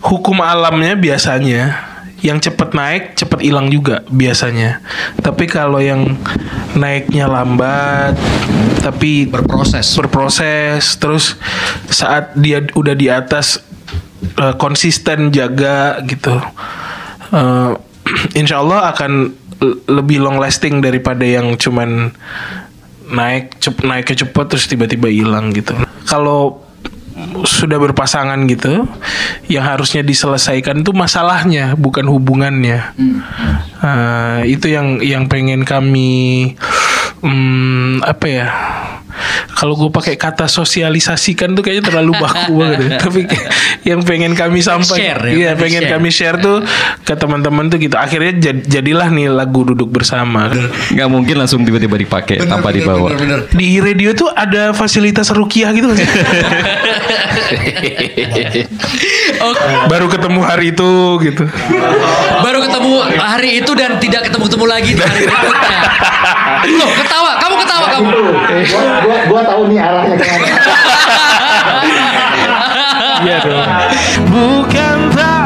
hukum alamnya biasanya yang cepet naik cepet hilang juga biasanya. Tapi kalau yang naiknya lambat tapi Berproses. berproses terus saat dia udah di atas eh, konsisten jaga gitu. Eh, insya Allah akan lebih long lasting daripada yang cuman naik cep naiknya cepet terus tiba-tiba hilang gitu. Kalau sudah berpasangan gitu, yang harusnya diselesaikan itu masalahnya bukan hubungannya. Eh, itu yang yang pengen kami hmm, apa ya? Kalau gue pakai kata sosialisasikan tuh kayaknya terlalu baku banget. ya. Tapi yang pengen kami sampaikan, ya, iya pengen pengen share. kami share tuh ke teman-teman tuh gitu. Akhirnya jad- jadilah nih lagu duduk bersama. Nggak mungkin langsung tiba-tiba dipakai tanpa dibawa. bener. Di radio tuh ada fasilitas rukiah gitu? Oke. Baru ketemu hari itu gitu. Baru ketemu hari itu dan tidak ketemu-ketemu lagi di hari berikutnya. Loh, ketawa. Kamu ketawa kamu. gua, gua, gua tahu nih arahnya ke mana. Iya dong. Bukan tak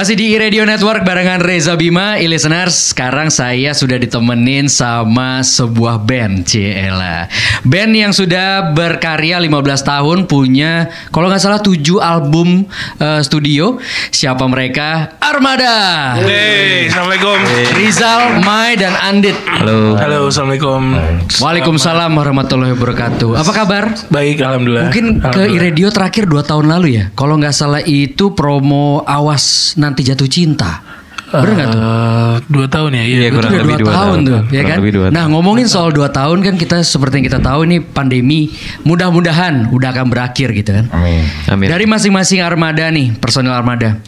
Masih di Radio Network barengan Reza Bima, e-listeners. Sekarang saya sudah ditemenin sama sebuah band, Ciela. Band yang sudah berkarya 15 tahun, punya kalau nggak salah 7 album eh, studio. Siapa mereka? Armada. Hey, Assalamualaikum Rizal, Mai, dan Andit. Halo. Halo, Assalamualaikum Waalaikumsalam warahmatullahi wabarakatuh. Apa kabar? Baik, Alhamdulillah Mungkin ke Alhamdulillah. iRadio terakhir 2 tahun lalu ya. Kalau nggak salah itu promo Awas Nanti Jatuh Cinta. Bener nggak tuh? Eh, Dua tahun ya? Iya, Iya, kurang lebih dua dua tahun tahun. tuh, ya kan? lebih dua Nah tahun. ngomongin soal dua tahun kan kita seperti yang kita tahu ini pandemi mudah-mudahan udah akan berakhir gitu kan. Amin. Amin. Dari masing-masing armada nih, personil armada,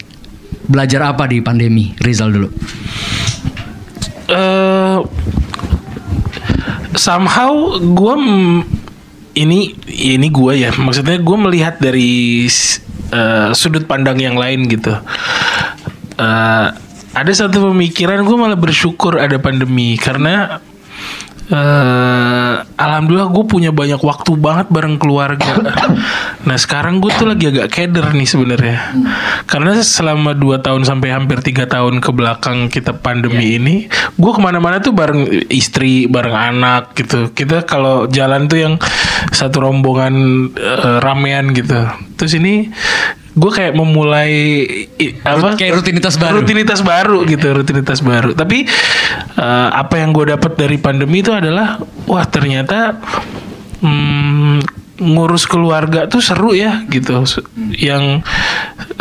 belajar apa di pandemi? Rizal dulu. eh somehow gue ini ini gue ya maksudnya gue melihat dari eh, sudut pandang yang lain gitu Eh, ada satu pemikiran gue malah bersyukur ada pandemi karena eh alhamdulillah gue punya banyak waktu banget bareng keluarga. nah sekarang gue tuh lagi agak keder nih sebenarnya, karena selama 2 tahun sampai hampir tiga tahun ke belakang kita pandemi ini, gue ke mana-mana tuh bareng istri, bareng anak gitu. Kita kalau jalan tuh yang satu rombongan eh, ramean gitu. Terus ini gue kayak memulai apa? Kayak rutinitas baru. rutinitas baru gitu rutinitas baru. Tapi eh, apa yang gue dapat dari pandemi itu adalah wah ternyata hmm, ngurus keluarga tuh seru ya gitu. Yang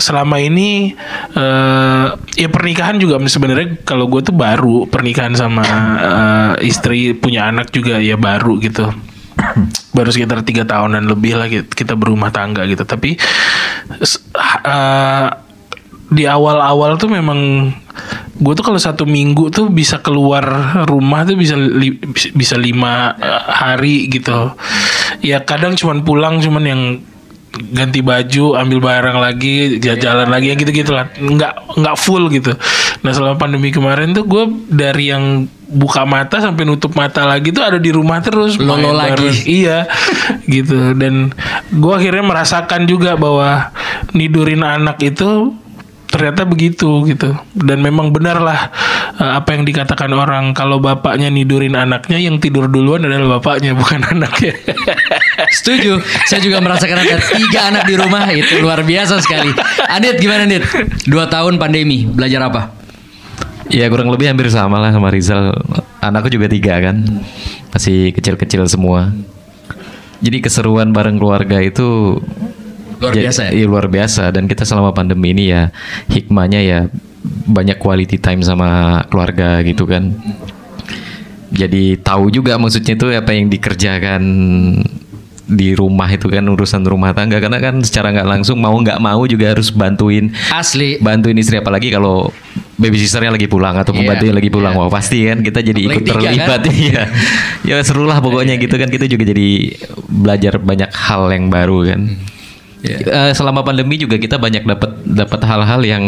selama ini eh, ya pernikahan juga sebenarnya kalau gue tuh baru. Pernikahan sama eh, istri punya anak juga ya baru gitu baru sekitar tiga tahunan lebih lah kita- berumah tangga gitu. Tapi eh, di awal-awal tuh memang gue tuh kalau satu minggu tuh bisa keluar rumah tuh bisa li- bisa lima eh, hari gitu. Ya kadang cuman pulang cuman yang ganti baju ambil barang lagi jalan lagi yang gitu gitulah nggak nggak full gitu. Nah selama pandemi kemarin tuh gue dari yang buka mata sampai nutup mata lagi tuh ada di rumah terus Lolo lagi. bareng. iya gitu dan gue akhirnya merasakan juga bahwa nidurin anak itu ternyata begitu gitu dan memang benar lah eh, apa yang dikatakan orang kalau bapaknya nidurin anaknya yang tidur duluan adalah bapaknya bukan anaknya Setuju. Saya juga merasakan ada tiga anak di rumah itu luar biasa sekali. Andit gimana Andit? Dua tahun pandemi belajar apa? Ya kurang lebih hampir sama lah sama Rizal. Anakku juga tiga kan, masih kecil-kecil semua. Jadi keseruan bareng keluarga itu Luar ja- biasa ya? Iya luar biasa. Dan kita selama pandemi ini ya hikmahnya ya banyak quality time sama keluarga gitu kan. Jadi tahu juga maksudnya itu apa yang dikerjakan di rumah itu kan urusan rumah tangga karena kan secara nggak langsung mau nggak mau juga harus bantuin Asli. bantuin istri apalagi kalau babysitternya lagi pulang atau Iya, pembantunya lagi pulang. Iya, wah pasti kan kita jadi Apalagi ikut tiga, terlibat. kan? iya. Ya seru lah pokoknya gitu kan. Kita juga jadi belajar banyak hal yang baru kan. Iya. Eh, selama pandemi juga kita banyak dapat dapat hal-hal yang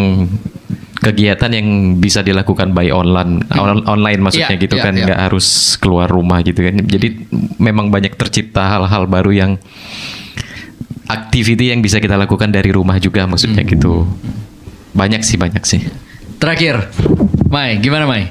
kegiatan yang bisa dilakukan by online. On- online maksudnya Iya, gitu iya, kan. nggak harus keluar rumah gitu kan. Jadi memang banyak tercipta hal-hal baru yang activity yang bisa kita lakukan dari rumah juga maksudnya Hmm. gitu. Banyak sih banyak sih Terakhir, Mai, gimana Mai?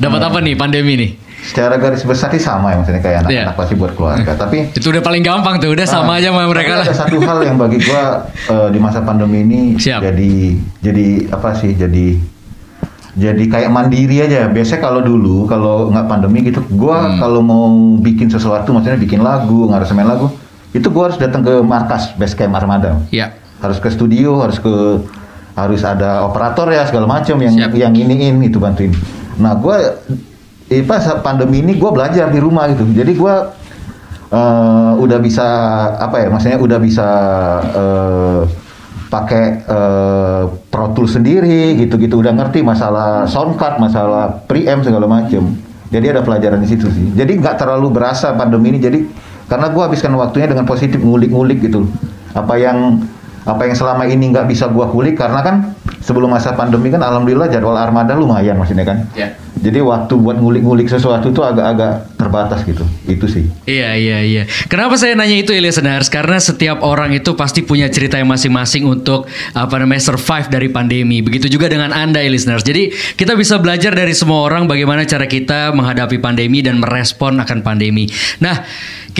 Dapat apa nih pandemi nih? Secara garis besar sih sama ya maksudnya kayak Iya. anak-anak pasti buat keluarga. Tapi Itu udah paling gampang tuh, udah sama Ah, aja sama mereka lah. Ada satu hal yang bagi gua eh, di masa pandemi ini Siap. jadi jadi apa sih? Jadi jadi kayak mandiri aja. Biasanya kalau dulu kalau nggak pandemi gitu, gua Hmm. kalau mau bikin sesuatu, maksudnya bikin lagu, ngaransemen lagu, itu gua harus datang ke markas base camp Armada. Ya. Harus ke studio, harus ke harus ada operator ya segala macam yang Siap. yang iniin itu bantuin. Nah, gua eh, pas pandemi ini gua belajar di rumah gitu. Jadi gua eh, udah bisa apa ya? Maksudnya udah bisa eh, pakai eh, Pro Tools sendiri gitu-gitu. Udah ngerti masalah sound card, masalah preamp segala macam. Jadi ada pelajaran di situ sih. Jadi nggak terlalu berasa pandemi ini. Jadi karena gua habiskan waktunya dengan positif ngulik-ngulik gitu. Apa yang apa yang selama ini nggak bisa gua kulik karena kan sebelum masa pandemi kan alhamdulillah jadwal armada lumayan maksudnya kan. Ya. Jadi waktu buat ngulik-ngulik sesuatu itu agak-agak terbatas gitu. Itu sih. Iya iya iya. Kenapa saya nanya itu listeners? Karena setiap orang itu pasti punya cerita yang masing-masing untuk apa namanya survive dari pandemi. Begitu juga dengan anda listeners. Jadi kita bisa belajar dari semua orang bagaimana cara kita menghadapi pandemi dan merespon akan pandemi. Nah,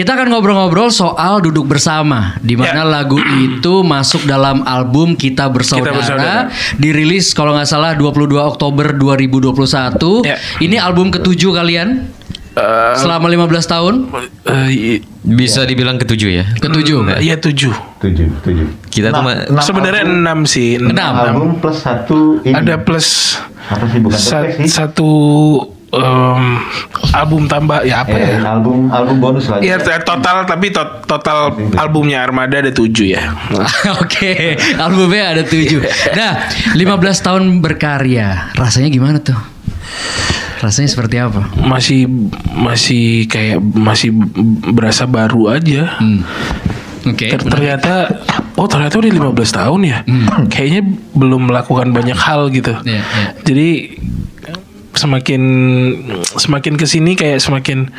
kita akan ngobrol-ngobrol soal duduk bersama, di mana Ya. lagu itu masuk dalam album Kita Bersaudara, Bersaudara. dirilis kalau nggak salah 22 Oktober 2021. Ya. Ini album ketujuh kalian Eh, selama 15 tahun. i- bisa dibilang ketujuh ya Ketujuh. Iya tujuh. Tujuh, tujuh. Kita tuh ma- enam Sebenarnya album- enam sih. Enam. enam album plus satu ini. Ada plus apa sih bukan sa- topik sih? satu em, album tambah ya apa Eh, ya? album album bonus lagi. Iya t- total tapi to- total albumnya Armada ada tujuh ya. Oke, albumnya ada tujuh. Nah, 15 tahun berkarya, rasanya gimana tuh? Rasanya seperti apa? Masih masih kayak masih berasa baru aja. Hmm. Oke. Ter- ternyata oh ternyata udah 15 tahun ya. Kayaknya belum melakukan banyak hal gitu. Hmm. Iya, iya. Jadi semakin semakin ke sini kayak semakin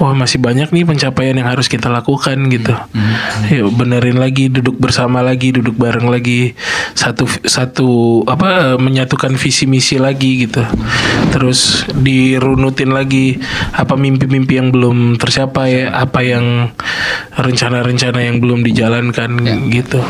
wah masih banyak nih pencapaian yang harus kita lakukan gitu. Hmm. Yuk benerin lagi, duduk bersama lagi, duduk bareng lagi, satu satu apa menyatukan visi misi lagi gitu. Terus dirunutin lagi apa mimpi-mimpi yang belum tercapai, apa yang rencana-rencana yang belum dijalankan Ya. gitu.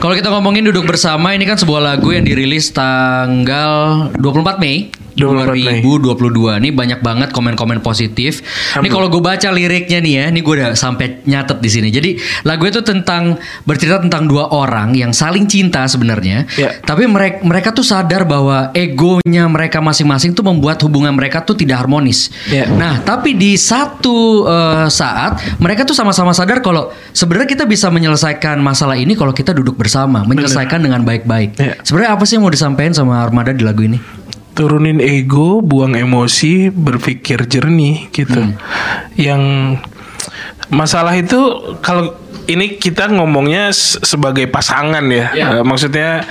Kalau kita ngomongin duduk bersama, ini kan sebuah lagu yang dirilis tanggal 24 Mei. 24 Mei. 2022 Ini banyak banget komen-komen positif. Ini kalau gue baca liriknya nih ya, ini gue udah sampai nyatet di sini. Jadi lagu itu tentang bercerita tentang dua orang yang saling cinta sebenarnya. Ya. Tapi mereka mereka tuh sadar bahwa egonya mereka masing-masing tuh membuat hubungan mereka tuh tidak harmonis. Ya. Nah, tapi di satu eh, saat mereka tuh sama-sama sadar kalau sebenarnya kita bisa menyelesaikan masalah ini kalau kita duduk bersama, menyelesaikan dengan baik-baik. Ya. Sebenarnya apa sih yang mau disampaikan sama Armada di lagu ini? Turunin ego, buang emosi, berpikir jernih gitu. Yang masalah itu kalau ini kita ngomongnya sebagai pasangan ya. Ya. Eh, maksudnya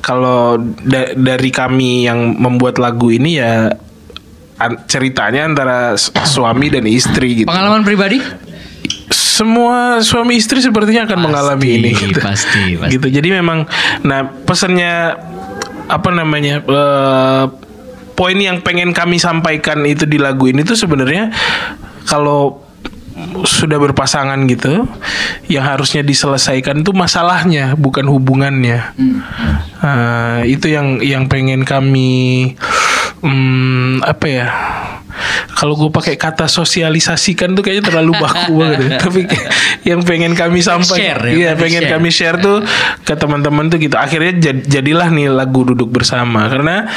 kalau da- dari kami yang membuat lagu ini ya an- ceritanya antara suami dan istri gitu. Pengalaman pribadi? Semua suami istri sepertinya akan Pasti, mengalami ini. gitu. pasti, pasti. Gitu. Jadi memang, nah pesannya apa namanya? eh, poin yang pengen kami sampaikan itu di lagu ini tuh sebenarnya kalau sudah berpasangan gitu, yang harusnya diselesaikan tuh masalahnya, bukan hubungannya. Eh, itu yang yang pengen kami, hmm, apa ya? Kalau gue pakai kata sosialisasikan tuh kayaknya terlalu baku banget ya. Tapi yang pengen kami sampaikan, Share ya, iya pengen pengen share. kami share tuh ke teman-teman tuh gitu. Akhirnya jad- jadilah nih lagu duduk bersama karena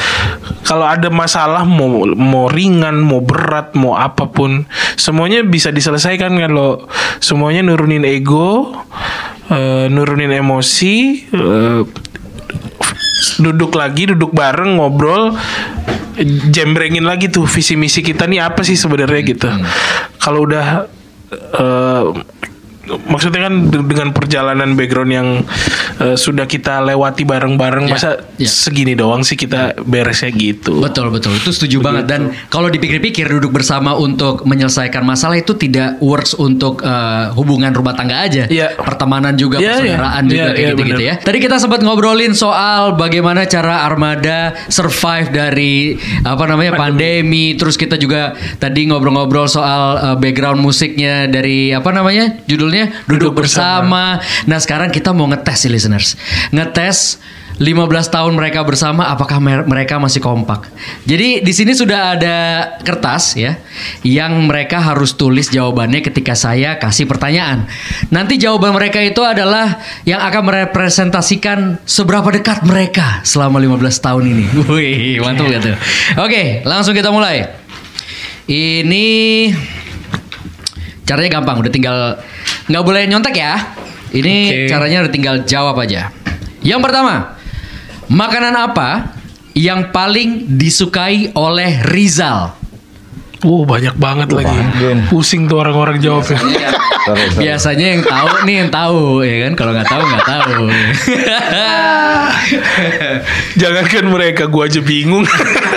kalau ada masalah mau mau ringan, mau berat, mau apa pun, semuanya bisa diselesaikan kalau semuanya nurunin ego, eh, nurunin emosi, eh, duduk lagi, duduk bareng, ngobrol, jembrengin lagi tuh visi misi kita nih apa sih sebenarnya gitu. Kalau udah eh, maksudnya kan de- dengan perjalanan background yang eh, sudah kita lewati bareng-bareng, Ya, masa ya. segini doang sih kita beresnya gitu. Betul betul itu setuju banget dan kalau dipikir-pikir duduk bersama untuk menyelesaikan masalah itu tidak works untuk eh, hubungan rumah tangga aja, Iya. pertemanan juga, Iya, persaudaraan iya. juga Iya, kayak iya, gitu-gitu ya. Tadi kita sempat ngobrolin soal bagaimana cara Armada survive dari apa namanya pandemi, terus kita juga tadi ngobrol-ngobrol soal eh, background musiknya dari apa namanya judulnya duduk, Duduk bersama. Nah sekarang kita mau ngetes sih listeners, ngetes 15 tahun mereka bersama apakah mer- mereka masih kompak. Jadi di sini sudah ada kertas ya yang mereka harus tulis jawabannya ketika saya kasih pertanyaan. Nanti jawaban mereka itu adalah yang akan merepresentasikan seberapa dekat mereka selama 15 tahun ini. Wih, mantap gak tuh? Oke, langsung kita mulai. Ini caranya gampang, udah tinggal nggak boleh nyontek ya. Ini Oke. caranya udah tinggal jawab aja. Yang pertama, makanan apa yang paling disukai oleh Rizal? Oh banyak banget lagi. banyak. Pusing tuh orang-orang jawabnya. Sorry. Biasanya yang tahu nih yang tahu ya kan. Kalau nggak tahu nggak tahu. Jangankan mereka, gua aja bingung.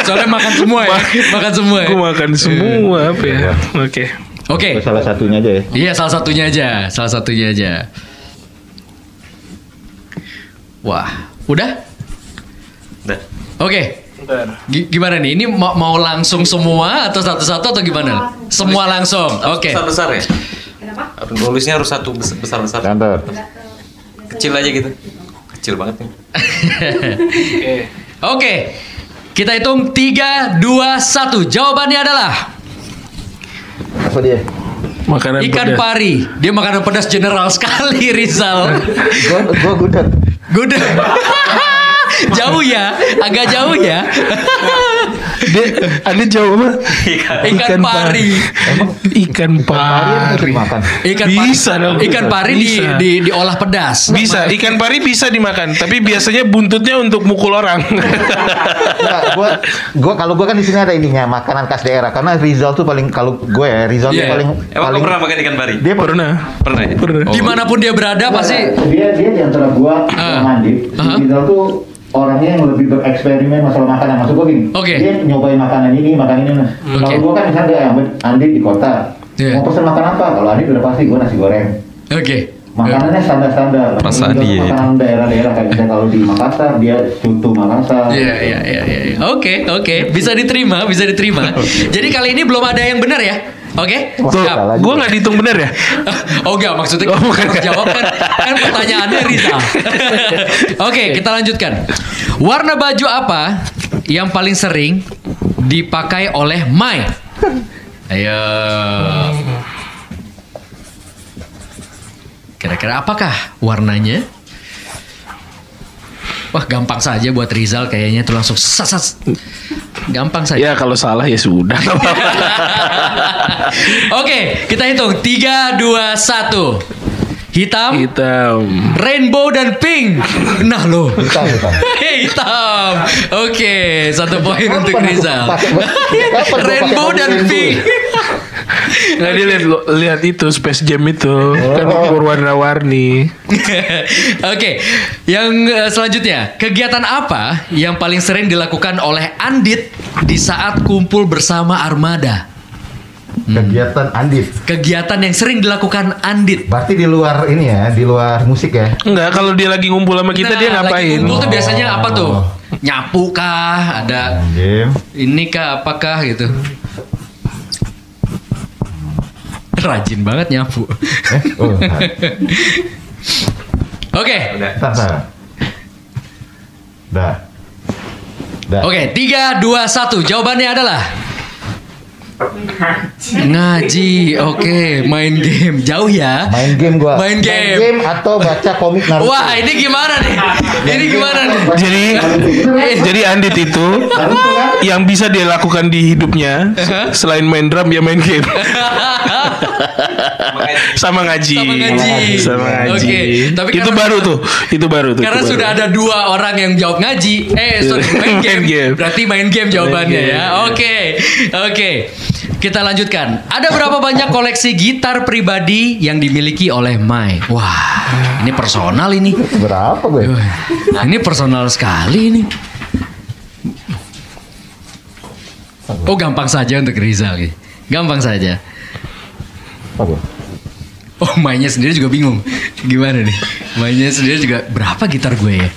Soalnya makan semua ya, makan semua. Ya? Gua makan semua apa ya? Oke. Oke. Salah satunya aja ya. Iya salah satunya aja, salah satunya aja. Wah, udah? Udah. Oke. Bentar. Gi- Gimana nih? Ini mau, mau langsung semua atau satu-satu atau gimana? Semua langsung. Oke. Besar besar ya. Kenapa? Nulisnya harus satu besar besar. Kantor. Kecil aja gitu. Kecil banget nih. Oke. Oke. Kita hitung 3 2 1. Jawabannya adalah Apa dia? Makanan ikan pedas. pari. Dia makanan pedas general sekali Rizal. Gua gua gudeg. Gudeg. jauh ya, agak jauh ya. Dia, ada jawab apa? Ikan pari. Ikan Pari pari. makan. Ikan Bisa pari, dong. ikan pari di, Bisa. di diolah pedas. Bisa, ikan pari bisa dimakan, tapi biasanya buntutnya untuk mukul orang. Enggak, gua gua kalau gua kan di sini ada ininya makanan khas daerah karena Rizal tuh paling kalau gue ya Rizal tuh paling Emang paling pernah makan ikan pari? dia Pernah. Pernah ya? Pernah. Oh. Di mana pun dia berada pasti. dia dia di antara gua Ah. sama Aha. Rizal tuh orangnya yang lebih bereksperimen masalah makanan. Maksud gua gini, Oke. dia nyobain makanan ini, makanan ini. Oke. Kalau gua kan misalnya ya, Andit di kota, Iya. mau pesen makan apa? Kalau Andit udah pasti gua nasi goreng. Oke. Makanannya standar-standar. Perasaan dia. Makanan daerah-daerah kayak misalnya kalau di Makassar dia soto Makassar. Iya, iya, iya, iya. iya. Oke, oke, bisa diterima, bisa diterima. Jadi kali ini belum ada yang benar ya? Oke, Wah, siap. Gue nggak dihitung bener ya? Oh enggak, maksudnya Oh, kita bukan. harus jawab kan, kan pertanyaannya Rizal. Oke, kita lanjutkan. Warna baju apa yang paling sering dipakai oleh Mai? Ayo. Kira-kira apakah warnanya? Wah, gampang saja buat Rizal kayaknya tuh langsung sasas. Gampang saja. Ya kalau salah ya sudah. Oke, kita hitung. 3 2 1. Hitam, Hitam. rainbow dan pink. Nah lo. Hitam, hitam. Hitam. Oke, satu poin untuk Rizal. rainbow dan pink. Nggak dia lihat lihat itu Space Jam itu kan Oh. berwarna-warni. Oke, yang eh, selanjutnya, kegiatan apa yang paling sering dilakukan oleh Andit di saat kumpul bersama Armada? Kegiatan Andit. Kegiatan yang sering dilakukan Andit. Berarti di luar ini ya, di luar musik ya. Enggak, kalau dia lagi ngumpul sama kita Nah, dia lagi ngapain? kumpul tuh biasanya apa tuh? Oh. Nyapu kah? Ada Game. ini kah apakah gitu rajin banget nyapu oke Eh, oh. Udah. Tar, tar. Dah. Dah. oke tiga dua satu jawabannya adalah Ngaji, oke, main game. Jauh ya? Main game gua. Main game. atau baca komik Naruto. Wah, ini gimana nih? Ini gimana nih? Jadi jadi Andit itu kan? yang bisa dia lakukan di hidupnya selain main drum ya main game sama ngaji Sama ngaji. sama ngaji Oke, tapi itu karena- baru tuh itu baru tuh Karena sudah ada dua orang yang jawab ngaji, eh sorry main Main game. game. Berarti main game jawabannya Main game. ya. Oke, oke. Kita lanjutkan. Ada berapa banyak koleksi gitar pribadi yang dimiliki oleh Mai? Wah, ini personal ini. Berapa gue? Ini personal sekali ini. Oh gampang saja untuk Rizal. Gampang saja. Apa? Oh mainnya sendiri juga bingung. Gimana nih? Mainnya sendiri juga berapa gitar gue ya?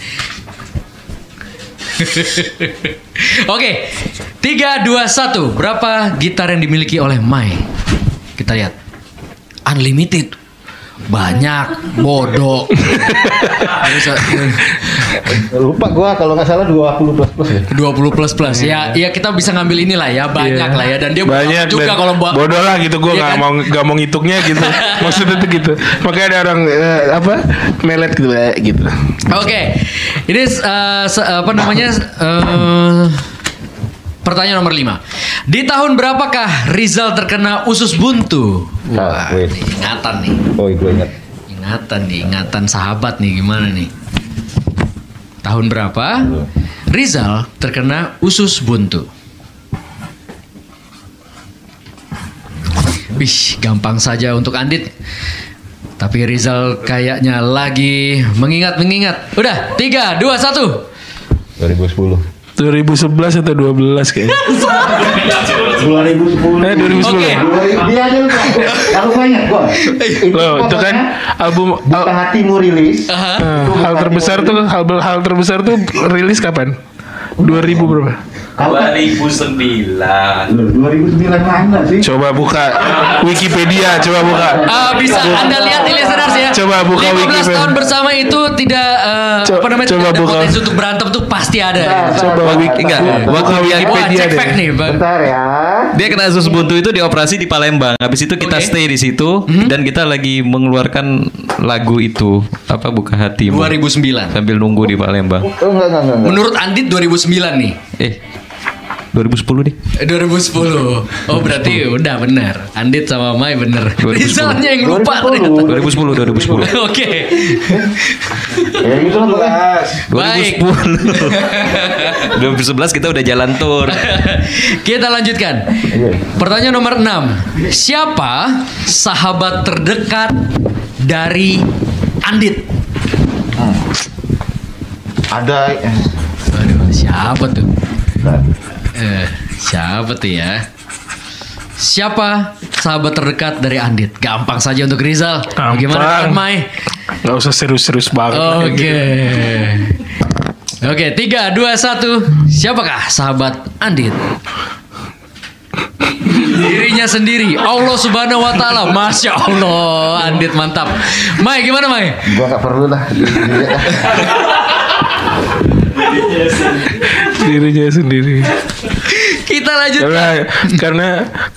Oke, 3, 2, 1 Berapa gitar yang dimiliki oleh Mai? Kita lihat. Unlimited Banyak Bodoh Lupa gua kalau nggak salah 20 plus plus ya. 20 plus plus ya ya kita bisa ngambil inilah ya banyak Iya. lah ya dan dia banyak juga dan kalau buat bodoh lah gitu gue Iya nggak kan? mau nggak mau ngitungnya gitu maksudnya tuh gitu makanya ada orang eh, apa melet gitu eh, gitu Oke, ini eh, se- apa namanya? eh, pertanyaan nomor 5 Di tahun berapakah Rizal terkena usus buntu? Nah, Wah, nih, ingatan nih, Oh, gue ingat. ingatan nih, ingatan sahabat nih gimana nih? Tahun berapa? Rizal terkena usus buntu. Wih, gampang saja untuk Andit. Tapi Rizal kayaknya lagi mengingat-mengingat. Udah, 3, 2, 1. 2010. 2011 atau 12 kayaknya 2010. eh 2010 Oke. Dia aja lupa. Kalau gue ingat gua. Loh, itu kan album Buka al- hatimu rilis. Aha. eh, hal terbesar tuh hal hal terbesar tuh rilis kapan 2000 berapa 2009 Loh, 2009 mana sih? coba buka Wikipedia coba buka Ah, bisa Anda lihat di listeners ya. Coba buka 15 Wikipedia. tahun bersama itu tidak eh, Co- apa namanya coba tidak ada buka. potensi untuk berantem tuh pasti ada. Bentar, Coba bentar, wiki- enggak, Wah, Wikipedia cek deh. fact nih, Bang. Bentar ya. Dia kena usus buntu itu dioperasi di Palembang. Habis itu kita Oke. stay di situ dan kita lagi mengeluarkan lagu itu apa buka hatimu 2009. sambil nunggu di Palembang. Oh, enggak, enggak, enggak. enggak. Menurut Andit 2009 nih. Eh 2010 deh. Eh, 2010. Oh, berarti udah benar. Andit sama Mai bener. 2010. Rizalnya yang lupa 2010. ternyata. 2010 2010. Oke. Ya gitu lah pokoknya. Baik. 2010. 2011 kita udah jalan tour. Kita lanjutkan. Iya. Pertanyaan nomor 6. Siapa sahabat terdekat dari Andit? Ada eh, Aduh, siapa tuh? bentar. Eh, siapa tuh ya? Siapa sahabat terdekat dari Andit? Gampang saja untuk Rizal. Gampang. Bagaimana Mai? nggak usah serius-serius banget Oke. gitu. Oke, tiga, dua, satu. Siapakah sahabat Andit? Dirinya sendiri. Allah Subhanahu Wa Taala. Masya Allah, Andit mantap. Mai, gimana Mai? Gua nggak perlu lah. dirinya sendiri Kita lanjut. karena karena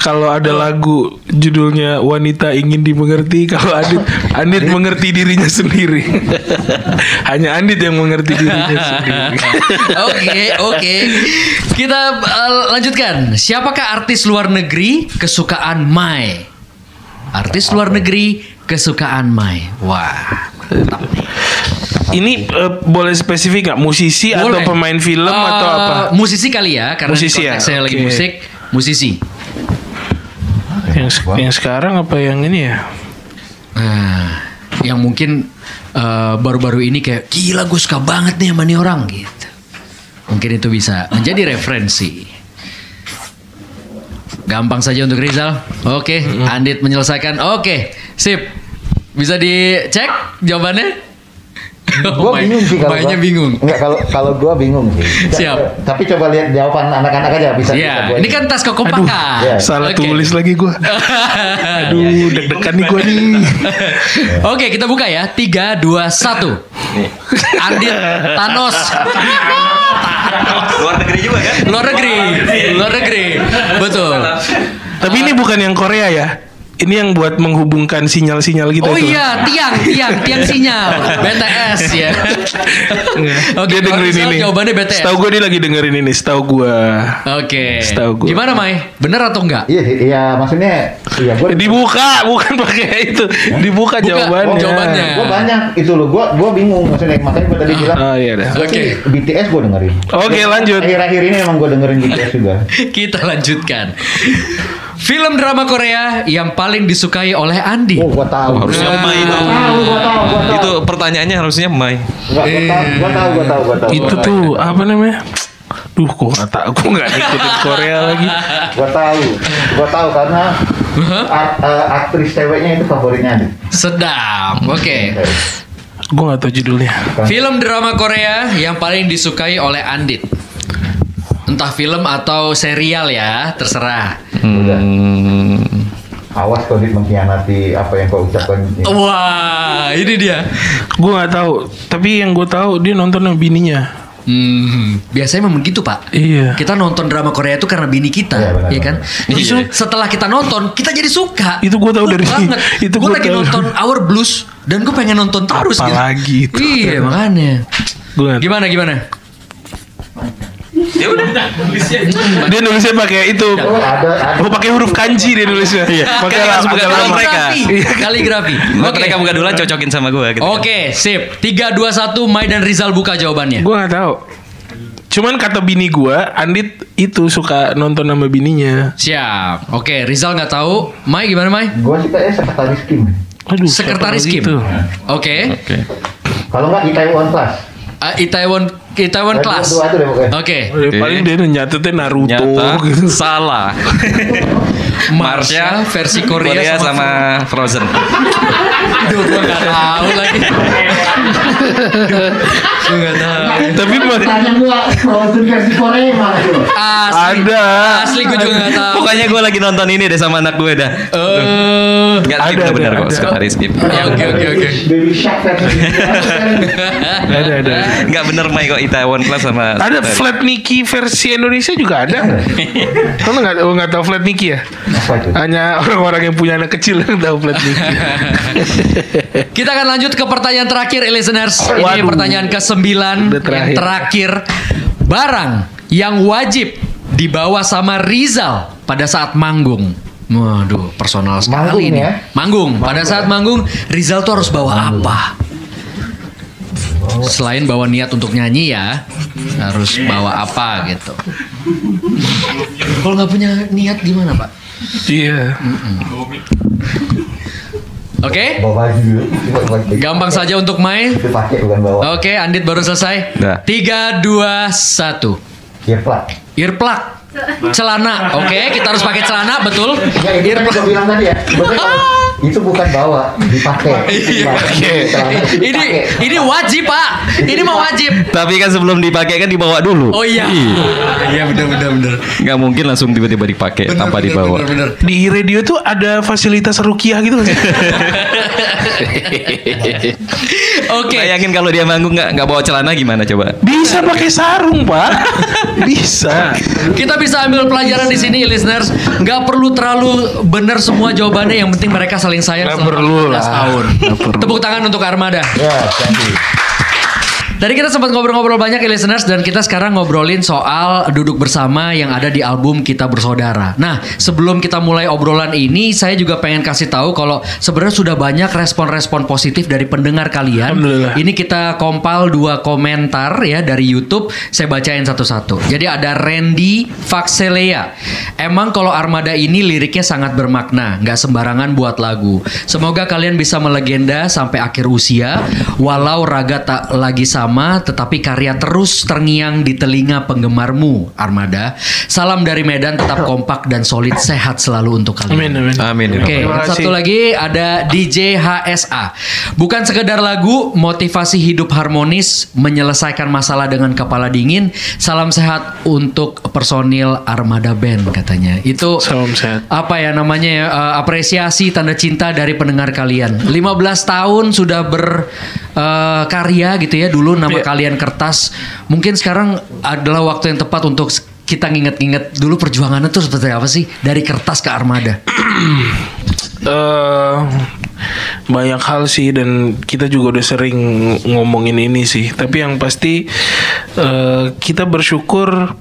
kalau ada lagu judulnya wanita ingin dimengerti kalau Andit Andit mengerti dirinya sendiri hanya Andit yang mengerti dirinya sendiri Oke, oke. Kita uh, lanjutkan. Siapakah artis luar negeri kesukaan Mai? Artis luar negeri kesukaan Mai. Wah, mantap nih. Ini eh, boleh spesifik nggak musisi atau Boleh. pemain film Eh, atau apa Musisi kali ya, karena Musisi ya? konteksnya lagi Oke. musik, musisi. yang yang sekarang apa yang ini ya Nah, yang mungkin eh, baru-baru ini kayak gila gue suka banget nih sama nih orang gitu. Mungkin itu bisa menjadi referensi. Gampang saja untuk Rizal. Oke, Andit menyelesaikan. Oke, sip. Bisa dicek jawabannya? Gua Mai- bingung sih kalau Mainnya gua- bingung. Enggak kalau kalau gua bingung sih. Siap. Tapi coba lihat jawaban anak-anak aja bisa. bisa Iya, gua ini kan tas kekompakan. Iya. salah Oke. tulis lagi gue aduh deg-degan nih gue nih Oke, kita buka ya. 3 2 1. Andit Thanos. Luar negeri juga kan? Luar negeri. Luar negeri. Betul. Tapi ini bukan yang Korea ya. Ini yang buat menghubungkan sinyal-sinyal gitu Oh itu. iya, tiang, tiang, tiang sinyal. BTS ya. Oke, dia dengerin ini. jawabannya BTS. Setahu gue dia lagi dengerin ini, setahu gue. Oke. Setahu gua. Gimana, Mai? Bener atau enggak? Iya, iya maksudnya iya gue Dibuka, bukan pakai itu. Dibuka Buka. jawabannya. Oh, jawabannya. gue banyak itu loh, gue gue bingung maksudnya makanya gue tadi bilang Oh iya dah. gua Oke. sih BTS gue dengerin. Oke, lanjut. Akhir-akhir ini emang gue dengerin BTS juga. Kita lanjutkan. Film drama Korea yang paling disukai oleh Andi. Oh, gue tahu. harusnya Nah. Mai itu. Tahu, gue tahu, gue tahu. Itu pertanyaannya harusnya Mai. Enggak, gue tahu, gue tahu, gue tahu, gue tahu. Itu tuh apa namanya? Duh, kok nggak tahu, gue nggak ngikutin Korea lagi. Gue tahu, gue tahu karena art- eh, aktris ceweknya itu favoritnya nih. Sedap. Oke. Gue nggak tahu judulnya. Film drama Korea yang paling disukai oleh Andit. Entah film atau serial ya, terserah. Hmm, Awas kau mengkhianati apa yang kau ucapkan. Wah, ini dia. Gue nggak tahu. Tapi yang gue tahu dia nonton sama bininya. Hmm, biasanya memang gitu pak. Iya. Kita nonton drama Korea itu karena bini kita, Iya, benar, ya kan? Justru Iya. setelah kita nonton, kita jadi suka. Itu gua tahu dari- banget. itu gue gua lagi tahu. nonton Our Blues dan gue pengen nonton terus. gitu. Apalagi itu. Iya makanya. Gue Gimana gimana? Ya udah. Dia nulisnya pakai itu. Oh, ada. Oh pakai huruf kanji dia nulisnya. Iya. Pakai lama. mereka. Kaligrafi. Kaligrafi. Gua Oke. mereka buka dulu cocokin sama gue gitu. Oke, sip. 3 2 1 Mai dan Rizal buka jawabannya. Gue nggak tahu. Cuman kata bini gue, Andit itu suka nonton sama bininya. Siap. Oke, Rizal nggak tahu. Mai gimana Mai? Gue sih kayaknya sekretaris Kim. Aduh, Sekretaris Kim. gitu? Oke. Oke. Kalau nggak Itaewon Class. Uh, Itaewon Itaewon Nah, Class. Oke. Oh, Paling dia nyatetnya Naruto Nyata gitu. salah. Marsha versi Korea, sama, Frozen. Aduh, gua nggak tahu lagi. Gua nggak tahu. Tapi gua Frozen versi Korea mana tuh? Asli. Ada. Asli gue juga nggak tahu. Pokoknya gue lagi nonton ini deh sama anak gue dah. Eh. Enggak Ada, ada, benar ada, kok ada. sekretaris Kim. Ya, Oke oke oke. Baby Shark versi ada ada. Enggak bener Mai kok Itaewon Class sama Ada flat Nicky versi Indonesia juga ada. Kamu nggak oh, nggak tahu flat Nicky ya? Hanya orang-orang yang punya anak kecil yang tahu flat Nicky. Kita akan lanjut ke pertanyaan terakhir, listeners. Ini Waduh. pertanyaan ke-9 Udah yang terakhir. terakhir. Barang yang wajib dibawa sama Rizal pada saat manggung. Waduh, personal sekali Manggung nih. ya? Manggung. Pada saat manggung, Rizal tuh harus bawa apa? Selain bawa niat untuk nyanyi ya, harus bawa apa gitu. Kalau nggak punya niat gimana pak? Iya. Oke, Bawa baju. Bawa baju. gampang saja untuk main. Oke, Andit baru selesai. Tiga, dua, satu. Earplug. Earplug. Celana. Oke, kita harus pakai celana, betul. Ya itu kan Earplug. bilang tadi ya. Itu bukan bawa, dipakai. Iya. Dipakai. Ini dipakai. ini wajib, Pak. Ini mah wajib. Tapi kan sebelum dipakai kan dibawa dulu. Oh iya. Iya, benar benar benar. Nggak mungkin langsung tiba-tiba dipakai Benar, tanpa benar, dibawa. benar, benar. Di radio tuh ada fasilitas rukiah gitu? Oke. Bayangin kalau dia manggung nggak nggak bawa celana gimana coba? Bisa pakai sarung, Pak. Bisa. Kita bisa ambil pelajaran di sini, listeners. Nggak perlu terlalu benar semua jawabannya. Yang penting mereka saling sayang Nggak selama perlu 14 lah. tahun. Nggak perlu. Tepuk tangan untuk Armada. Ya, jadi. Tadi kita sempat ngobrol-ngobrol banyak ya listeners dan kita sekarang ngobrolin soal duduk bersama yang ada di album Kita Bersaudara. Nah, sebelum kita mulai obrolan ini, saya juga pengen kasih tahu kalau sebenarnya sudah banyak respon-respon positif dari pendengar kalian. Ini kita kompal dua komentar ya dari YouTube, saya bacain satu-satu. Jadi ada Randy Faxelea. Emang kalau Armada ini liriknya sangat bermakna, nggak sembarangan buat lagu. Semoga kalian bisa melegenda sampai akhir usia, walau raga tak lagi sama, tetapi karya terus terngiang di telinga penggemarmu, Armada. Salam dari Medan, tetap kompak dan solid, sehat selalu untuk kalian. Amin, amin. Amin. Oke, kasih. satu lagi ada DJ HSA. Bukan sekedar lagu, motivasi hidup harmonis, menyelesaikan masalah dengan kepala dingin. Salam sehat untuk personil Armada Band katanya. Itu Salam sehat. apa ya namanya ya eh, apresiasi tanda cinta dari pendengar kalian. 15 tahun sudah berkarya gitu ya. Dulu nama Iya. kalian kertas. Mungkin sekarang adalah waktu yang tepat untuk kita nginget-nginget dulu perjuangannya tuh seperti apa sih dari kertas ke armada? eh banyak hal sih dan kita juga udah sering ngomongin ini sih. Tapi yang pasti eh kita bersyukur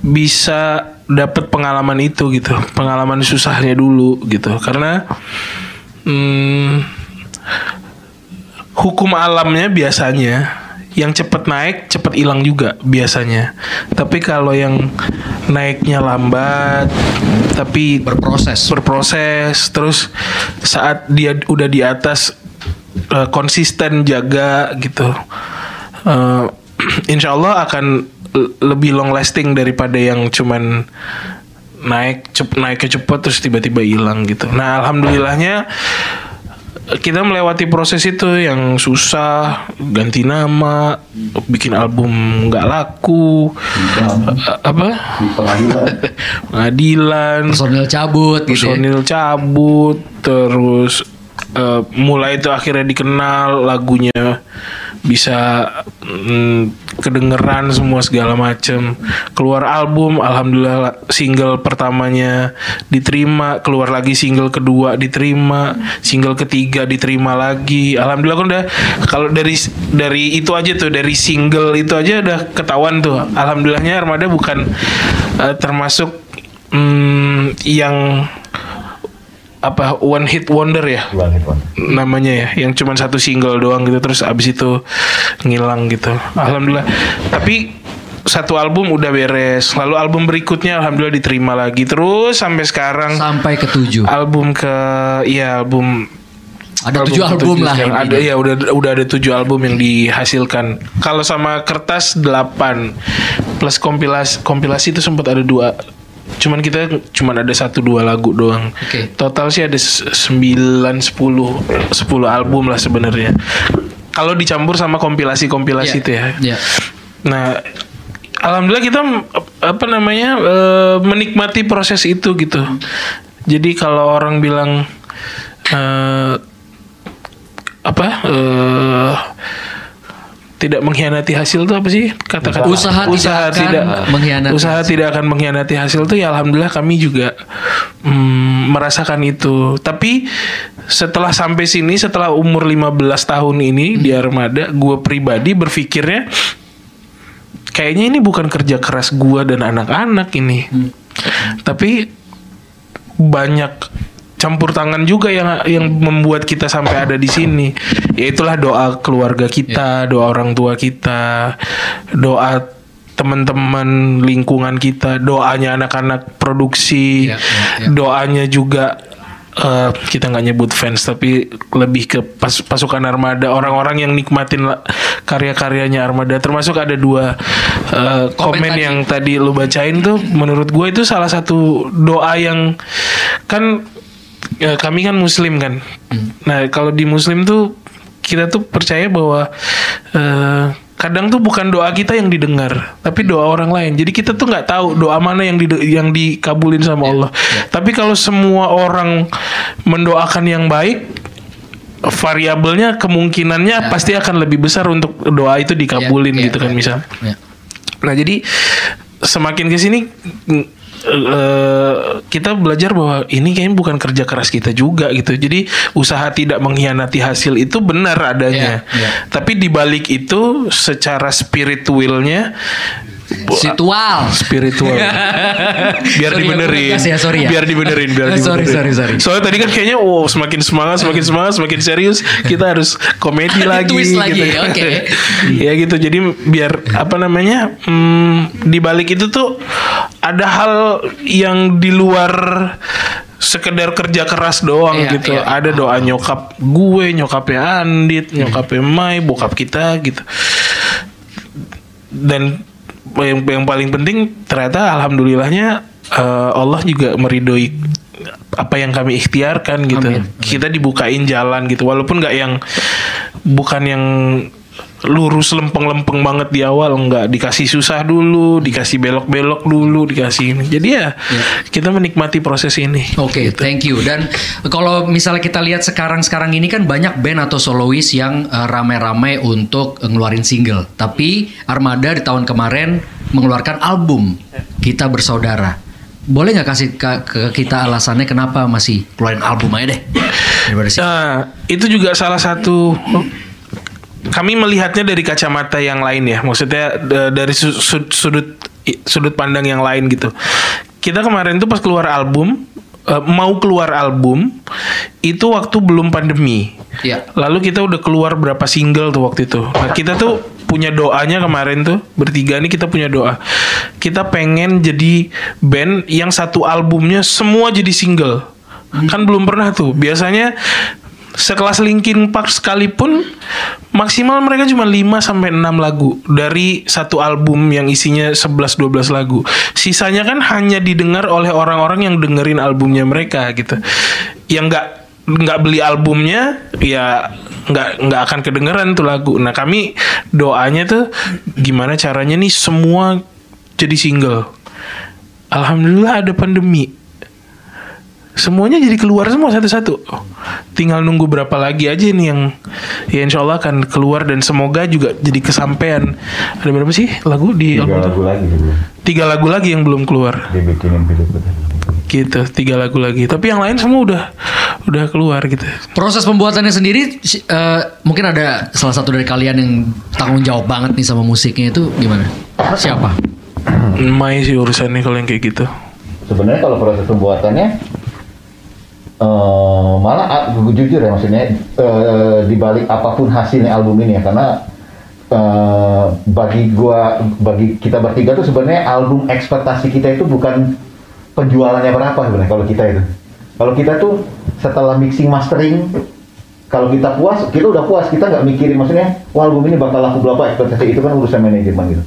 bisa dapat pengalaman itu gitu, pengalaman susahnya dulu gitu. Karena hmm, hukum alamnya biasanya yang cepat naik cepat hilang juga biasanya. Tapi kalau yang naiknya lambat tapi Berproses. berproses terus saat dia udah di atas eh, konsisten jaga gitu Eh, insya Allah akan lebih long lasting daripada yang cuman naik cep naiknya cepet terus tiba-tiba hilang gitu nah alhamdulillahnya kita melewati proses itu yang susah ganti nama bikin album nggak laku eh, apa? Di pengadilan. Pengadilan. Personil cabut gitu ya. personil cabut terus eh, mulai itu akhirnya dikenal lagunya bisa mm, kedengeran semua segala macem. Keluar album alhamdulillah single pertamanya diterima keluar lagi single kedua diterima single ketiga diterima lagi. Alhamdulillah kan udah kalau dari dari itu aja tuh dari single itu aja udah ketahuan tuh. Alhamdulillahnya Armada bukan eh, termasuk mm, yang apa one hit wonder ya Bang Irfan. namanya ya yang cuma satu single doang gitu terus abis itu ngilang gitu alhamdulillah tapi satu album udah beres lalu album berikutnya alhamdulillah diterima lagi terus sampai sekarang Sampai ke tujuh. album ke ya album Ada tujuh album ketujuh lah intinya. Ada ya udah udah ada tujuh album yang dihasilkan. Kalau sama kertas delapan plus kompilasi kompilasi itu sempat ada dua. Cuman kita cuman ada satu dua lagu doang. Oke. Total sih ada s- sembilan sepuluh sepuluh album lah sebenarnya. Kalau dicampur sama kompilasi-kompilasi Iya. itu ya. Iya. Nah, alhamdulillah kita apa namanya eh, menikmati proses itu gitu. Jadi kalau orang bilang eh, apa eh, tidak mengkhianati hasil itu apa sih? Kata-kata. Usaha tidak akan mengkhianati usaha hasil. tidak akan mengkhianati hasil tuh ya alhamdulillah kami juga mm, merasakan itu. Tapi setelah sampai sini setelah umur 15 tahun ini di Armada gue pribadi berpikirnya kayaknya ini bukan kerja keras gua dan anak-anak ini. Tapi banyak campur tangan juga yang yang membuat kita sampai ada di sini. Yaitulah doa keluarga kita doa orang tua kita doa teman-teman lingkungan kita doanya anak-anak produksi Iya, iya, iya. doanya juga eh, kita nggak nyebut fans tapi lebih ke pas- pasukan Armada orang-orang yang nikmatin karya-karyanya Armada. Termasuk ada dua eh, Komen komen, yang tadi lu bacain tuh menurut gue itu salah satu doa yang kan eh, kami kan muslim kan. Nah kalau di muslim tuh kita tuh percaya bahwa eh, kadang tuh bukan doa kita yang didengar tapi doa orang lain. Jadi kita tuh nggak tahu doa mana yang di, yang dikabulin sama Allah. tapi kalau semua orang mendoakan yang baik variabelnya kemungkinannya pasti akan lebih besar untuk doa itu dikabulin Iya, gitu iya, kan iya. misal. Iya. Nah jadi semakin ke sini eh, kita belajar bahwa ini kayaknya bukan kerja keras kita juga gitu. Jadi usaha tidak mengkhianati hasil itu benar adanya. Iya, iya. Tapi di balik itu secara spiritualnya Situal. spiritual biar Sorry, dibenerin ya, sorry ya. biar dibenerin biar dibenerin sorry, sorry. soalnya tadi kan kayaknya wow semakin semangat semakin semangat semakin serius kita harus komedi lagi twist lagi, gitu. oke. ya gitu jadi biar apa namanya hmm, di balik itu tuh ada hal yang di luar sekedar kerja keras doang Iya, gitu. iya. ada doa nyokap gue nyokapnya Andit nyokapnya Mai bokap kita gitu. Dan yang, yang paling penting ternyata alhamdulillahnya eh, Allah juga meridoi apa yang kami ikhtiarkan gitu. Amin. kita dibukain jalan gitu. Walaupun nggak yang bukan yang lurus lempeng-lempeng banget di awal nggak dikasih susah dulu dikasih belok-belok dulu dikasih ini jadi ya kita menikmati proses ini Oke, thank you. Dan kalau misalnya kita lihat sekarang-sekarang ini kan banyak band atau solois yang eh, rame-rame untuk ngeluarin single. Tapi Armada di tahun kemarin mengeluarkan album Kita Bersaudara. Boleh nggak kasih ke, ke kita alasannya kenapa masih keluarin album aja deh? Nah, itu juga salah satu kami melihatnya dari kacamata yang lain ya. Maksudnya da- dari su- su- sudut sudut pandang yang lain gitu. Kita kemarin tuh pas keluar album eh, mau keluar album itu waktu belum pandemi. Iya. Lalu kita udah keluar berapa single tuh waktu itu. Nah, kita tuh punya doanya kemarin tuh bertiga ini kita punya doa. Kita pengen jadi band yang satu albumnya semua jadi single. Kan belum pernah tuh. Biasanya sekelas Linkin Park sekalipun maksimal mereka cuma 5 sampai 6 lagu dari satu album yang isinya 11 12 lagu. Sisanya kan hanya didengar oleh orang-orang yang dengerin albumnya mereka gitu. Yang nggak nggak beli albumnya ya nggak nggak akan kedengeran tuh lagu. Nah kami doanya tuh gimana caranya nih semua jadi single. Alhamdulillah ada pandemi. Semuanya jadi keluar semua satu-satu. Tinggal nunggu berapa lagi aja nih yang ya insya Allah akan keluar dan semoga juga jadi kesampaian. Ada berapa sih lagu di Tiga album lagu lagi. Tiga lagu lagi yang belum keluar Dibikinin video gitu. Tiga lagu lagi. Tapi yang lain semua udah udah keluar gitu. Proses pembuatannya sendiri eh, mungkin ada salah satu dari kalian yang tanggung jawab banget nih sama musiknya itu gimana? Siapa? Mai sih urusannya kalau yang kayak gitu. Sebenarnya kalau proses pembuatannya eh malah ah, gu- jujur ya maksudnya eh, dibalik apa pun hasilnya album ini ya karena eh, bagi gua bagi kita bertiga tuh sebenarnya album ekspektasi kita itu bukan penjualannya berapa sebenarnya kalau kita itu. Kalau kita tuh setelah mixing mastering kalau kita puas, kita udah puas, kita nggak mikirin maksudnya, wah album ini bakal laku berapa ekspektasi itu kan urusan manajemen gitu.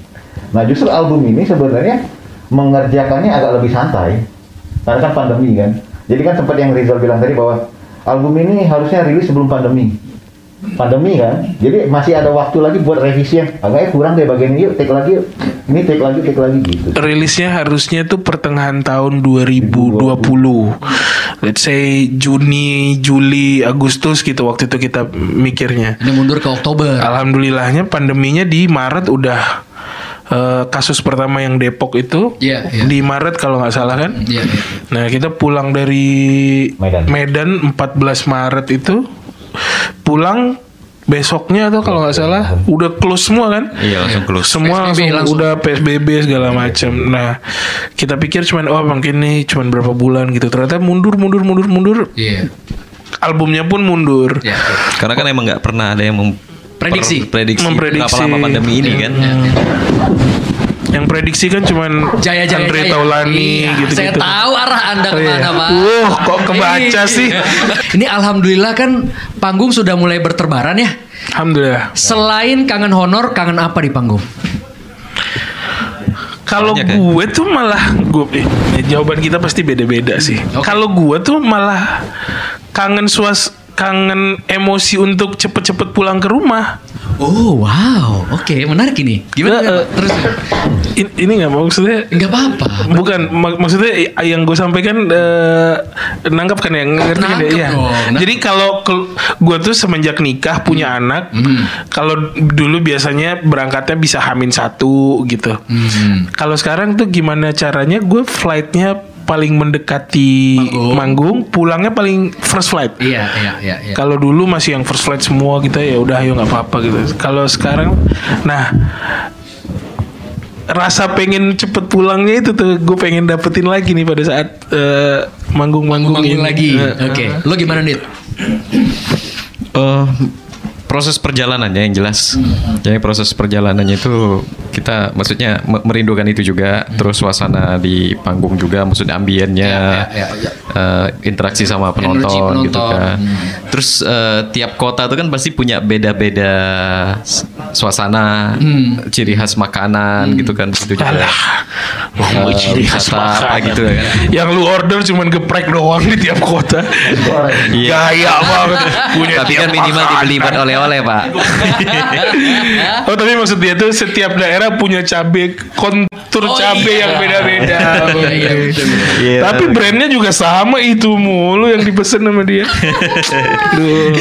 Nah justru album ini sebenarnya mengerjakannya agak lebih santai, karena kan pandemi kan. Jadi kan sempat yang Rizal bilang tadi bahwa album ini harusnya rilis sebelum pandemi. Pandemi kan, jadi masih ada waktu lagi buat revisi yang agaknya kurang deh bagian ini, yuk take lagi yuk. Ini take lagi, take lagi gitu. Rilisnya harusnya tuh pertengahan tahun 2020. Let's say Juni, Juli, Agustus gitu waktu itu kita mikirnya. Ini mundur ke Oktober. Alhamdulillahnya pandeminya di Maret udah eh, kasus pertama yang Depok itu Iya, iya. di Maret kalau nggak salah kan. Iya, iya. Nah kita pulang dari Medan. 14 Maret itu pulang besoknya tuh kalau nggak salah udah close semua kan. Iya langsung close. Semua PSBB langsung, langsung. udah PSBB segala macam. Nah, kita pikir cuman oh mungkin nih cuman berapa bulan gitu. Ternyata mundur mundur mundur mundur. Iya. Albumnya pun mundur. Iya. Karena kan emang nggak pernah ada yang mem- Prediksi. per- prediksi, Memprediksi. berapa lama pandemi ini kan. Iya, iya. Yang prediksi kan cuman Jaya Jaya Andre Jaya. Taulani Iya, gitu Saya tahu arah Anda Oh, iya. ke mana, Pak. Wah, kok kebaca sih? Ini alhamdulillah kan panggung sudah mulai berterbaran ya. Alhamdulillah. Selain kangen honor, kangen apa di panggung? Kalau ya? gue tuh malah gue eh, jawaban kita pasti beda-beda sih. Oke. Kalau gue tuh malah kangen suas kangen emosi untuk cepet-cepet pulang ke rumah. Oh wow, oke menarik ini. Gimana? Eh, gimana? eh, Terus In- ini nggak maksudnya nggak apa-apa. Bukan mak- maksudnya yang gue sampaikan eh, nangkap kan ya ngerti kan ya? Nangkep Iya. dong, nangkep. Jadi kalau gue tuh semenjak nikah punya anak, kalau dulu biasanya berangkatnya bisa hamin satu gitu. Hmm. Kalau sekarang tuh gimana caranya gue flightnya paling mendekati Manggung. manggung, pulangnya paling first flight. Iya, iya, iya, iya. Kalau dulu masih yang first flight semua kita ya udah ayo nggak apa-apa gitu. Kalau sekarang, nah rasa pengen cepet pulangnya itu tuh gue pengen dapetin lagi nih pada saat eh, manggung-manggung Manggung ini. lagi. Eh, Oke. eh. Lo gimana, Dit? Eh, proses perjalanannya yang jelas. Jadi proses perjalanannya itu kita maksudnya me- merindukan itu juga. Terus suasana di panggung juga, maksudnya ambiennya, Ya, ya, ya. eh, interaksi sama penonton, Energi gitu penonton. kan. Hmm. Terus eh, tiap kota itu kan pasti punya beda-beda suasana, Hmm. ciri khas makanan gitu kan. Itu juga. Alah, Eh, ciri khas makanan. gitu kan. Yang lu order cuman geprek doang di tiap kota. Iya. Gaya banget. Punya Tapi kan minimal dibeli buat oleh-oleh pak. Oh tapi maksud dia tuh setiap daerah punya cabe kontur Oh, cabe iya. yang beda-beda. Iya, iya, betul. Iya, Tapi brandnya juga sama itu mulu yang dipesen sama dia. Duh.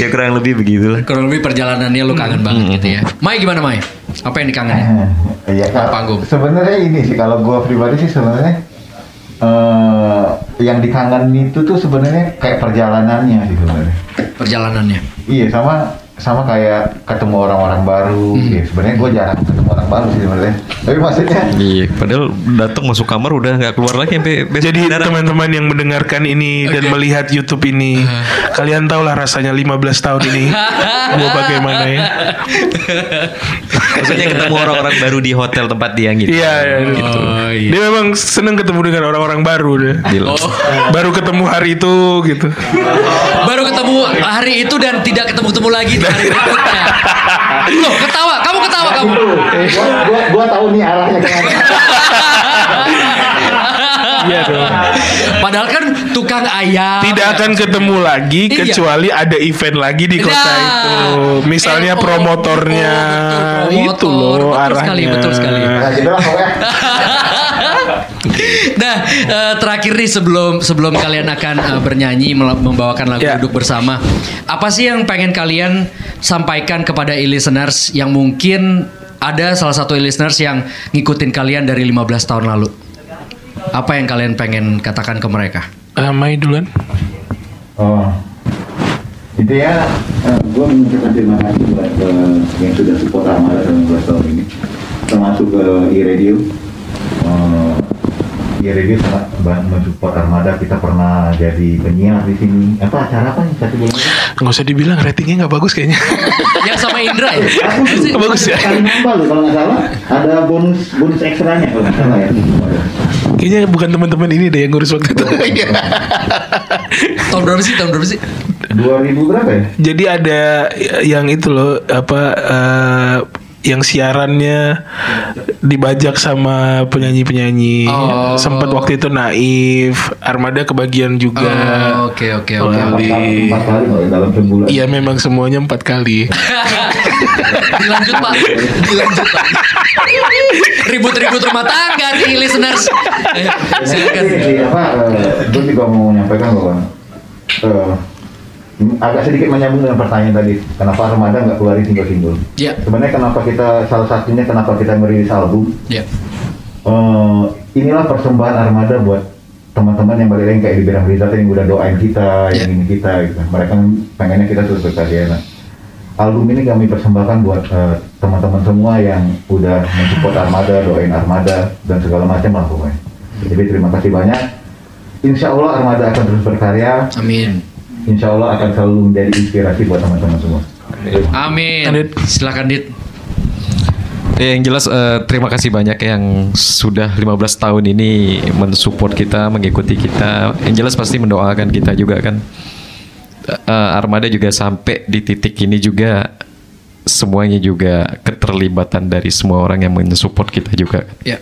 ya kurang lebih begitulah. Kurang lebih perjalanannya lo kangen banget gitu ya. Mai gimana, Mai? Apa yang dikangenin? Iya kalau Panggung. Sebenarnya ini sih kalau gua pribadi sih sebenarnya eh yang dikangenin itu tuh sebenarnya kayak perjalanannya sih sebenarnya. Perjalanannya. Iya sama sama kayak ketemu orang-orang baru. Hmm. Iya, sebenarnya gue jarang ketemu orang baru sih sebenarnya. Tapi maksudnya Iya, padahal datang masuk kamar udah nggak keluar lagi sampai besok Jadi teman-teman yang mendengarkan ini dan Oke. melihat YouTube ini, kalian tahulah rasanya 15 tahun ini gua bagaimana ya. Maksudnya ketemu orang-orang baru di hotel tempat dia gitu. Iya, iya. Oh, iya. Dia memang seneng ketemu dengan orang-orang baru deh. Oh. Baru ketemu hari itu gitu. Baru ketemu hari itu dan tidak ketemu-temu lagi berikutnya. Loh, ketawa. Kamu ketawa kamu. gua, gua, gua tahu nih arahnya ke mana. Iya dong. Padahal kan tukang ayam. Tidak akan ketemu lagi Iya. kecuali ada event lagi di kota Nah. itu. Misalnya Eh, oh, promotornya oh, betul, itu promotor. loh Betul arahnya. sekali, betul sekali. Nah, gitu lah Nah, eh, terakhir nih sebelum sebelum kalian akan eh, bernyanyi membawakan lagu Ya. duduk bersama, apa sih yang pengen kalian sampaikan kepada e-listeners yang mungkin ada salah satu e-listeners yang ngikutin kalian dari 15 tahun lalu? Apa yang kalian pengen katakan ke mereka? Eh, Mai duluan. Oh, itu ya, gue mengucapkan terima kasih buat eh, yang sudah support Ramada selama 12 tahun ini, termasuk ke e-radio. Eh, e-radio sangat banget mensupport Armada. Kita pernah jadi penyiar di sini. Apa acara apa nih satu bulan? Nggak usah dibilang ratingnya nggak bagus kayaknya. Yang sama Indra ya? Aku tuh Bagus ya? Kali nambah loh kalau nggak salah. Ada bonus bonus ekstranya kalau nggak salah ya. Kayaknya bukan teman-teman ini deh yang ngurus waktu itu. Iya. Tahun berapa sih? Tahun berapa sih? 2000 berapa ya? Jadi ada yang itu loh apa eh, yang siarannya dibajak sama penyanyi-penyanyi. Oh. Sempat waktu itu Naif, Armada kebagian juga. Oh, Oke oke oke. Ya. Iya memang semuanya empat kali. Dilanjut pak, dilanjut pak. Ribut-ribut rumah tangga nih listeners. Eh, silakan. Jadi, apa, gue juga mau menyampaikan bahwa eh, agak sedikit menyambung dengan pertanyaan tadi. Kenapa Ramadan nggak keluarin single-single? Ya, Sebenarnya kenapa kita salah satunya kenapa kita merilis album? ya. Eh, inilah persembahan Armada buat teman-teman yang balik lagi kayak di bidang berita yang udah doain kita, yang Ya. ini kita, gitu. Mereka pengennya kita terus berkarya. Nah, album ini kami persembahkan buat eh, teman-teman semua yang udah mensupport Armada, doain Armada dan segala macam lah pokoknya. Jadi terima kasih banyak. Insya Allah Armada akan terus berkarya. Amin. Insya Allah akan selalu menjadi inspirasi buat teman-teman semua. Amin. Adit. Silakan Dit. Ya, yang jelas eh, terima kasih banyak yang sudah 15 tahun ini mensupport kita, mengikuti kita. Yang jelas pasti mendoakan kita juga kan. Eh, Armada juga sampai di titik ini juga semuanya juga keterlibatan dari semua orang yang mensupport kita juga. Ya.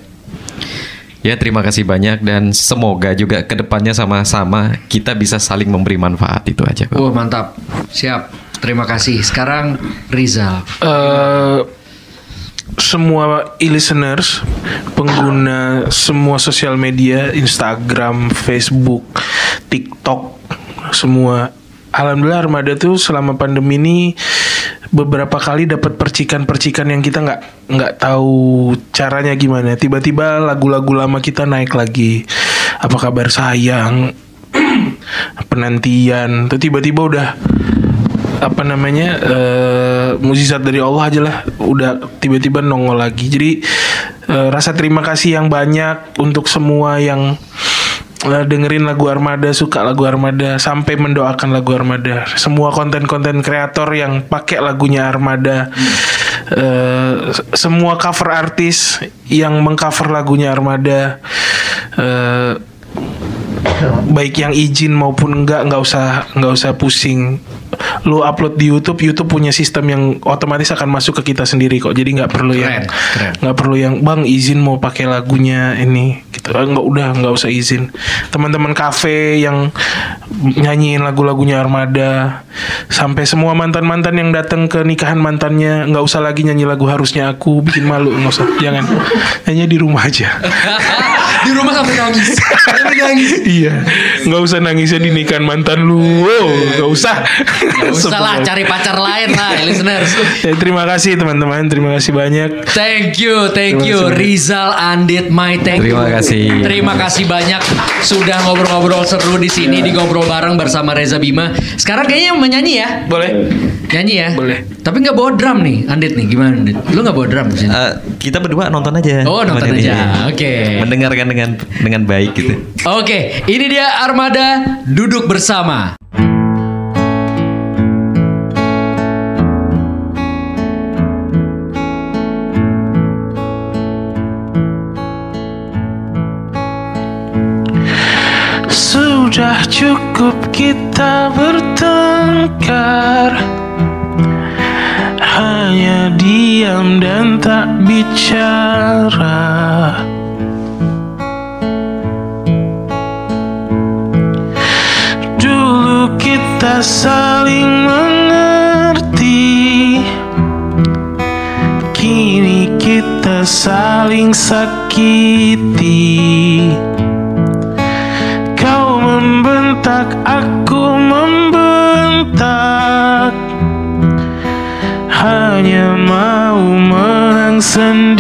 Ya terima kasih banyak dan semoga juga ke depannya sama-sama kita bisa saling memberi manfaat itu aja. Kok. Oh mantap. Siap. Terima kasih. Sekarang Rizal. eh semua e-listeners, pengguna semua sosial media, Instagram, Facebook, TikTok, semua. Alhamdulillah Armada tuh selama pandemi ini beberapa kali dapat percikan-percikan yang kita nggak nggak tahu caranya gimana. Tiba-tiba lagu-lagu lama kita naik lagi. Apa kabar sayang? penantian. Tuh tiba-tiba udah apa namanya eh mukjizat dari Allah aja lah udah tiba-tiba nongol lagi jadi eh, rasa terima kasih yang banyak untuk semua yang dengerin lagu Armada suka lagu Armada sampai mendoakan lagu Armada. Semua konten-konten kreator yang pakai lagunya Armada. Eh, semua cover artis yang mengcover lagunya Armada. Eh, baik yang izin maupun enggak nggak usah nggak usah pusing lu upload di YouTube YouTube punya sistem yang otomatis akan masuk ke kita sendiri kok jadi nggak perlu yang Keren, keren. nggak perlu yang bang izin mau pakai lagunya ini gitu Ah, nggak udah nggak usah izin teman-teman kafe yang nyanyiin lagu-lagunya Armada sampai semua mantan-mantan yang datang ke nikahan mantannya nggak usah lagi nyanyi lagu harusnya aku bikin malu nggak usah jangan hanya di rumah aja Di rumah sampai nangis. Sampai nangis. Iya, nggak usah nangisnya di nikahan mantan lu. Wow, nggak usah. Gak usah lah Sebel. cari pacar lain lah listeners. Ya, terima kasih teman-teman, terima kasih banyak. Thank you, thank Terima you kasih. Rizal Andit My thank Terima you. kasih. Terima kasih banyak sudah ngobrol-ngobrol seru di sini di ngobrol bareng bersama Reza Bima. Sekarang kayaknya menyanyi ya. Boleh? Nyanyi ya? Boleh. Tapi nggak bawa drum nih, Andit nih. Gimana Andit? Lu nggak bawa drum di sini? Eh, kita berdua nonton aja. Oh, nonton aja. Oke. Mendengarkan dengan dengan baik gitu. Oke, ini dia Armada duduk bersama. Sudah cukup kita bertengkar. Hanya diam dan tak bicara. Dulu kita saling mengerti. Kini kita saling sakiti membentak, aku membentak. Hanya mau menang sendiri